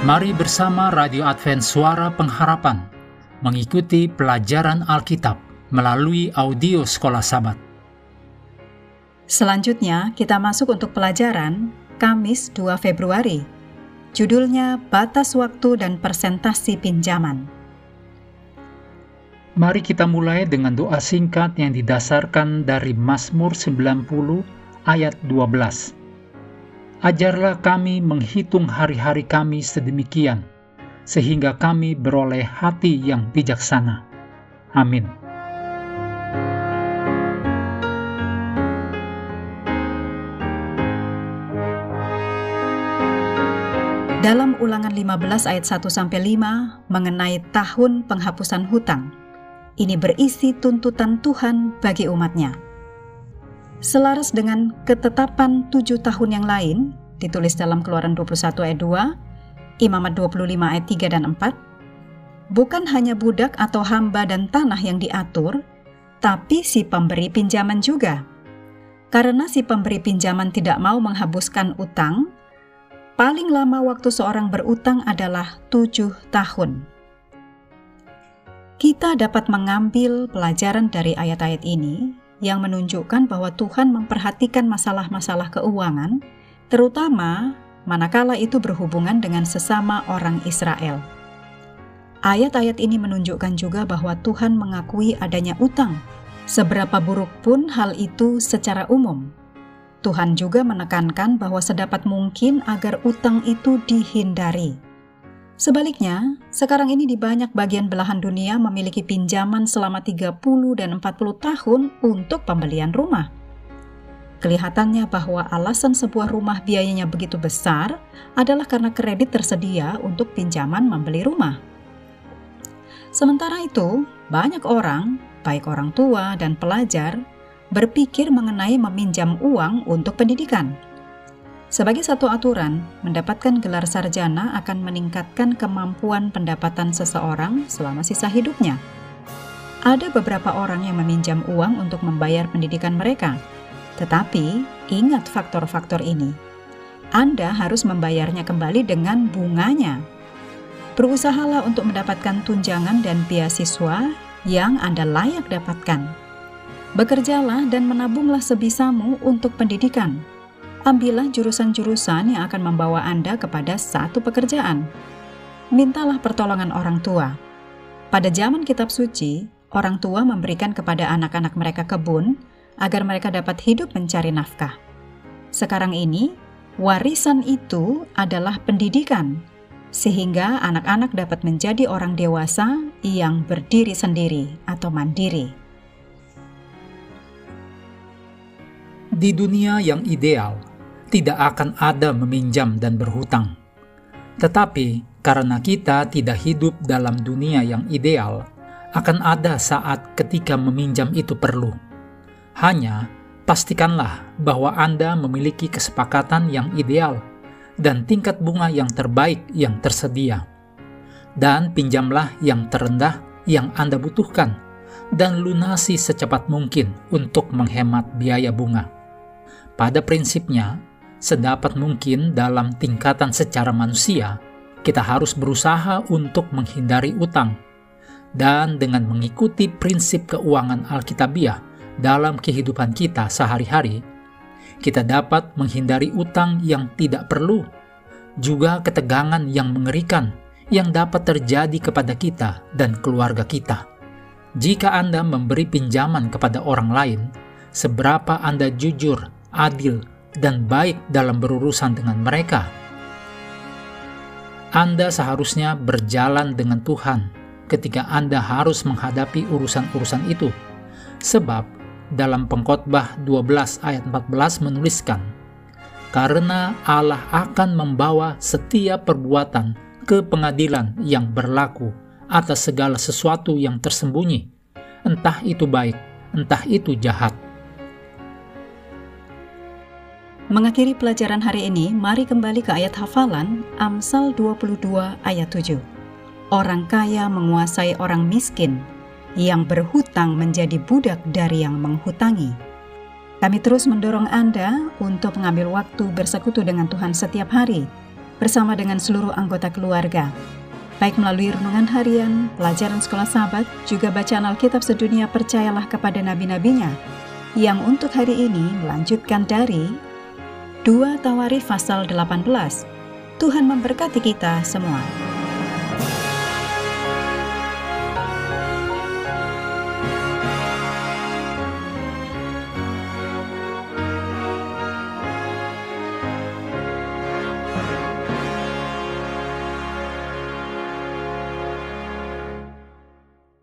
Mari bersama Radio Advent Suara Pengharapan mengikuti pelajaran Alkitab melalui audio Sekolah Sabat. Selanjutnya, kita masuk untuk pelajaran Kamis 2 Februari. Judulnya Batas Waktu dan Persentasi Pinjaman. Mari kita mulai dengan doa singkat yang didasarkan dari Mazmur 90 ayat 12. Ajarlah kami menghitung hari-hari kami sedemikian, sehingga kami beroleh hati yang bijaksana. Amin. Dalam ulangan 15 ayat 1 sampai 5 mengenai tahun penghapusan hutang. Ini berisi tuntutan Tuhan bagi umatnya. Selaras dengan ketetapan tujuh tahun yang lain, ditulis dalam keluaran 21 ayat 2, Imamat 25 ayat 3 dan 4, bukan hanya budak atau hamba dan tanah yang diatur, tapi si pemberi pinjaman juga. Karena si pemberi pinjaman tidak mau menghabuskan utang, paling lama waktu seorang berutang adalah tujuh tahun. Kita dapat mengambil pelajaran dari ayat-ayat ini yang menunjukkan bahwa Tuhan memperhatikan masalah-masalah keuangan, terutama manakala itu berhubungan dengan sesama orang Israel. Ayat-ayat ini menunjukkan juga bahwa Tuhan mengakui adanya utang, seberapa buruk pun hal itu secara umum. Tuhan juga menekankan bahwa sedapat mungkin agar utang itu dihindari. Sebaliknya, sekarang ini di banyak bagian belahan dunia memiliki pinjaman selama 30 dan 40 tahun untuk pembelian rumah. Kelihatannya bahwa alasan sebuah rumah biayanya begitu besar adalah karena kredit tersedia untuk pinjaman membeli rumah. Sementara itu, banyak orang, baik orang tua dan pelajar, berpikir mengenai meminjam uang untuk pendidikan sebagai satu aturan, mendapatkan gelar sarjana akan meningkatkan kemampuan pendapatan seseorang selama sisa hidupnya. Ada beberapa orang yang meminjam uang untuk membayar pendidikan mereka, tetapi ingat faktor-faktor ini. Anda harus membayarnya kembali dengan bunganya. Berusahalah untuk mendapatkan tunjangan dan beasiswa yang Anda layak dapatkan. Bekerjalah dan menabunglah sebisamu untuk pendidikan ambillah jurusan-jurusan yang akan membawa Anda kepada satu pekerjaan. Mintalah pertolongan orang tua. Pada zaman kitab suci, orang tua memberikan kepada anak-anak mereka kebun agar mereka dapat hidup mencari nafkah. Sekarang ini, warisan itu adalah pendidikan, sehingga anak-anak dapat menjadi orang dewasa yang berdiri sendiri atau mandiri. Di dunia yang ideal, tidak akan ada meminjam dan berhutang. Tetapi karena kita tidak hidup dalam dunia yang ideal, akan ada saat ketika meminjam itu perlu. Hanya pastikanlah bahwa Anda memiliki kesepakatan yang ideal dan tingkat bunga yang terbaik yang tersedia. Dan pinjamlah yang terendah yang Anda butuhkan dan lunasi secepat mungkin untuk menghemat biaya bunga. Pada prinsipnya, sedapat mungkin dalam tingkatan secara manusia, kita harus berusaha untuk menghindari utang. Dan dengan mengikuti prinsip keuangan Alkitabiah dalam kehidupan kita sehari-hari, kita dapat menghindari utang yang tidak perlu, juga ketegangan yang mengerikan yang dapat terjadi kepada kita dan keluarga kita. Jika Anda memberi pinjaman kepada orang lain, seberapa Anda jujur, adil, dan baik dalam berurusan dengan mereka. Anda seharusnya berjalan dengan Tuhan ketika Anda harus menghadapi urusan-urusan itu. Sebab dalam pengkhotbah 12 ayat 14 menuliskan, Karena Allah akan membawa setiap perbuatan ke pengadilan yang berlaku atas segala sesuatu yang tersembunyi, entah itu baik, entah itu jahat Mengakhiri pelajaran hari ini, mari kembali ke ayat hafalan Amsal 22 ayat 7. Orang kaya menguasai orang miskin, yang berhutang menjadi budak dari yang menghutangi. Kami terus mendorong Anda untuk mengambil waktu bersekutu dengan Tuhan setiap hari. bersama dengan seluruh anggota keluarga. Baik melalui renungan harian, pelajaran sekolah sahabat, juga bacaan Alkitab sedunia percayalah kepada nabi-nabinya, yang untuk hari ini melanjutkan dari 2 Tawarif pasal 18. Tuhan memberkati kita semua.